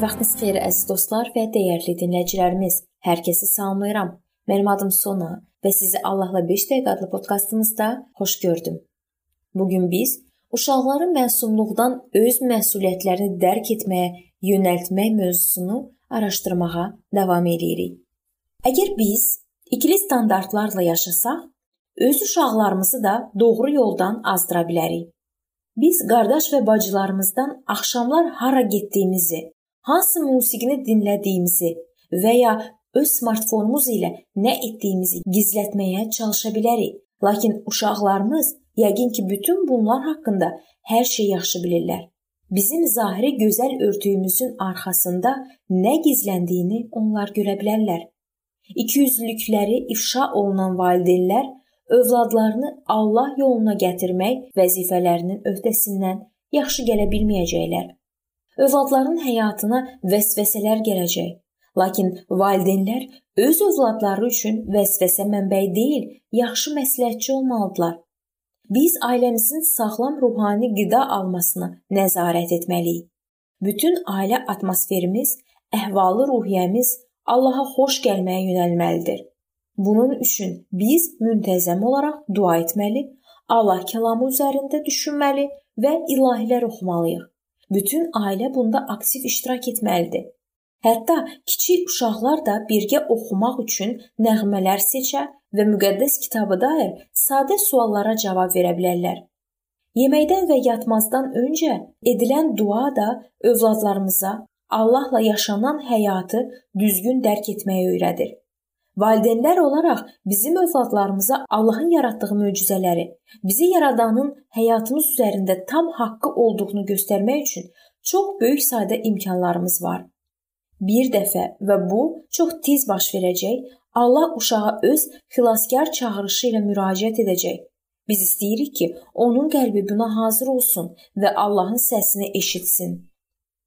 Vaxtınız xeyir əziz dostlar və dəyərli dinləyicilərimiz. Hər kəsi salamlayıram. Mənim adım Sona və sizi Allahla 5 dəqiqə adlı podkastımızda xoş gördüm. Bu gün biz uşaqların məsumluqdan öz məsuliyyətlərini dərk etməyə yönəltmək mövzusunu araşdırmağa davam edirik. Əgər biz ikili standartlarla yaşasaq, öz uşaqlarımızı da doğru yoldan azdıra bilərik. Biz qardaş və bacılarımızdan axşamlar hara getdiyimizi, hansı musiqini dinlədiyimizi və ya öz smartfonumuz ilə nə etdiyimizi gizlətməyə çalışa bilərik. Lakin uşaqlarımız yəqin ki, bütün bunlar haqqında hər şey yaxşı bilirlər. Bizim zahiri gözəl örtüyümüzün arxasında nə gizləndiyini onlar görə bilərlər. İkiyüzlülükləri ifşa olunan valideynlər övladlarını Allah yoluna gətirmək vəzifələrinin öhdəsindən yaxşı gələ bilməyəcəklər övladların həyatına vəsvəsələr gələcək. Lakin valideynlər öz övladları üçün vəsvəsə mənbəyi deyil, yaxşı məsləhətçi olmalıdırlar. Biz ailəmizin sağlam ruhani qida almasına nəzarət etməliyik. Bütün ailə atmosferimiz, əhvalı ruhiyyəmiz Allaha xoş gəlməyə yönəlməlidir. Bunun üçün biz müntəzəm olaraq dua etməli, Allah kəlamı üzərində düşünməli və ilahilər oxumalıyıq. Bütün ailə bunda aktiv iştirak etməlidir. Hətta kiçik uşaqlar da birgə oxumaq üçün nəğmələr seçə və müqəddəs kitaba dair sadə suallara cavab verə bilərlər. Yeməkdən və yatmazdan öncə edilən dua da övladlarımıza Allahla yaşanan həyatı düzgün dərk etməyi öyrədir. Valideynlər olaraq bizim övladlarımıza Allahın yaratdığı möcüzələri, bizi yaradanın həyatımız üzərində tam haqqı olduğunu göstərmək üçün çox böyük sayda imkanlarımız var. Bir dəfə və bu çox tez baş verəcək, Allah uşağa öz xilaskar çağırışı ilə müraciət edəcək. Biz istəyirik ki, onun qəlbi buna hazır olsun və Allahın səsini eşitsin.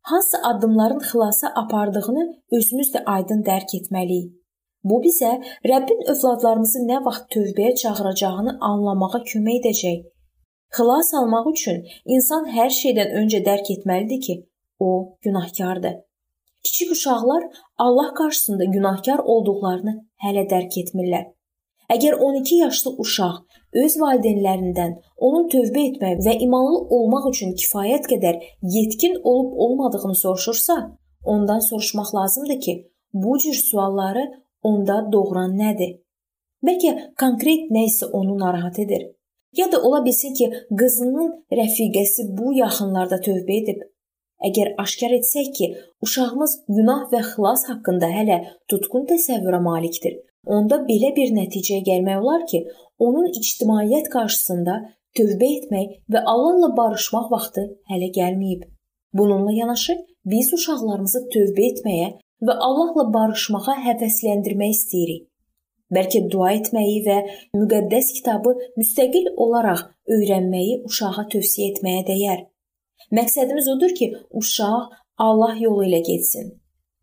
Hansı addımların xilasa apardığını özümüz də aydın dərk etməliyik. Bu bizə Rəbbin övladlarımızı nə vaxt tövbəyə çağıracağını anlamağa kömək edəcək. Xilas almaq üçün insan hər şeydən öncə dərk etməlidir ki, o günahkardır. Kiçik uşaqlar Allah qarşısında günahkar olduqlarını hələ dərk etmirlər. Əgər 12 yaşlı uşaq öz valideynlərindən onun tövbə etmək və imanlı olmaq üçün kifayət qədər yetkin olub olmadığını soruşursa, ondan soruşmaq lazımdır ki, bu cür sualları onda doğuran nədir? Bəlkə konkret nə isə onu narahat edir. Ya da ola bilsin ki, qızının rəfiqəsi bu yaxınlarda tövbə edib. Əgər aşkar etsək ki, uşağımız günah və xilas haqqında hələ tutqun təsəvvürə malikdir, onda belə bir nəticəyə gəlmək olar ki, onun ictimaiyyət qarşısında tövbə etmək və Allahla barışmaq vaxtı hələ gəlməyib. Bununla yanaşı biz uşaqlarımızı tövbə etməyə və Allahla barışmağa həvəsləndirmək istəyirik. Bəlkə dua etməyi və müqəddəs kitabı müstəqil olaraq öyrənməyi uşağa tövsiyə etməyə dəyər. Məqsədimiz odur ki, uşaq Allah yolu ilə getsin.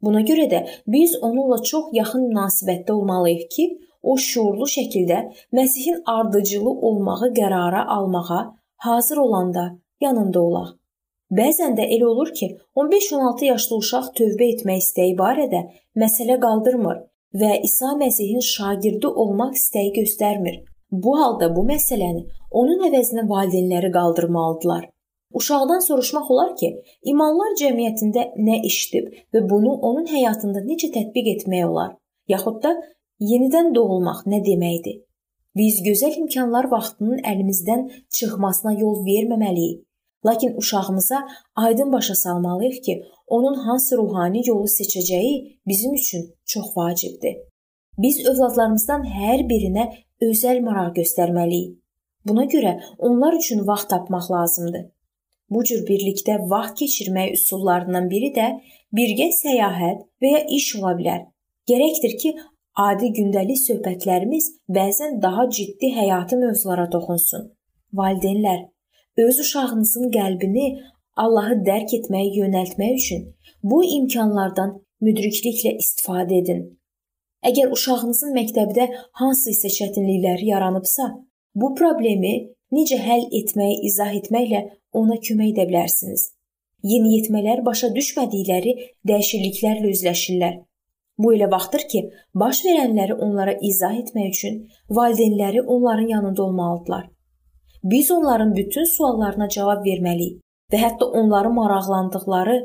Buna görə də biz onunla çox yaxın münasibətdə olmalıyıq ki, o şuurlu şəkildə Məsihin ardıcılı olmağı qərara almağa hazır olanda yanında olaq. Bəzən də elə olur ki, 15-16 yaşlı uşaq tövbə etmək istəyi barədə məsələ qaldırmır və İsa Məsihin şagirdi olmaq istəyi göstərmir. Bu halda bu məsələni onun əvəzinə valideynləri qaldırmalıdılar. Uşaqdan soruşmaq olar ki, imanlar cəmiyyətində nə eşidib və bunu onun həyatında necə tətbiq etmək olar? Yaxud da yenidən doğulmaq nə deməkdir? Biz gözəl imkanlar vaxtının əlimizdən çıxmasına yol verməməliyik. Lakin uşağımıza aydın başa salmalıyıq ki, onun hansı ruhani yolu seçəcəyi bizim üçün çox vacibdir. Biz övladlarımızdan hər birinə özəl maraq göstərməliyik. Buna görə onlar üçün vaxt tapmaq lazımdır. Bu cür birlikdə vaxt keçirmək üsullarından biri də birgə səyahət və ya iş ola bilər. Gərəkdir ki, adi gündəlik söhbətlərimiz bəzən daha ciddi həyati mövzulara toxunsun. Valideynlər öz uşağınızın qəlbini Allahı dərk etməyə yönəltmək üçün bu imkanlardan müdrikliklə istifadə edin. Əgər uşağınızın məktəbdə hansı isə çətinliklər yaranıbsa, bu problemi necə həll etməyi izah etməklə ona kömək edə bilərsiniz. yeniyetmələr başa düşmədikləri dəyişikliklərlə üzləşirlər. Bu elə vaxtdır ki, baş verənləri onlara izah etmək üçün valideynləri onların yanında olmalıdırlar. Biz onların bütün suallarına cavab verməliyik və hətta onları maraqlandıqları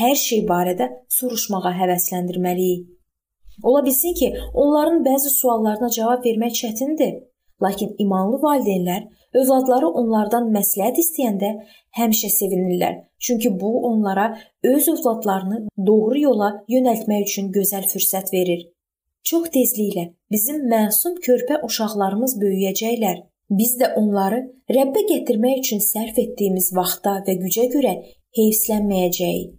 hər şey barədə soruşmağa həvəsləndirməliyik. Ola bilsin ki, onların bəzi suallarına cavab vermək çətindir, lakin imanlı valideynlər övladları onlardan məsləhət istəyəndə həmişə sevinirlər. Çünki bu onlara öz övladlarını doğru yola yönəltmək üçün gözəl fürsət verir. Çox tezliklə bizim məsum körpə uşaqlarımız böyüyəcəklər. Biz də onları Rəbbə gətirmək üçün sərf etdiyimiz vaxta və gücə görə heyfslənməyəcəyik.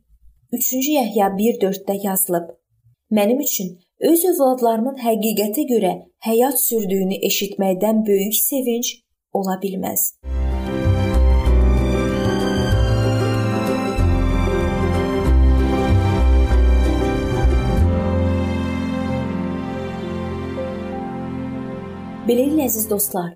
3-cü Yəhya 1:4-də yazılıb: Mənim üçün öz övladlarımın həqiqətə görə həyat sürdüyünü eşitməkdən böyük sevinc ola bilməz. Beləliklə əziz dostlar,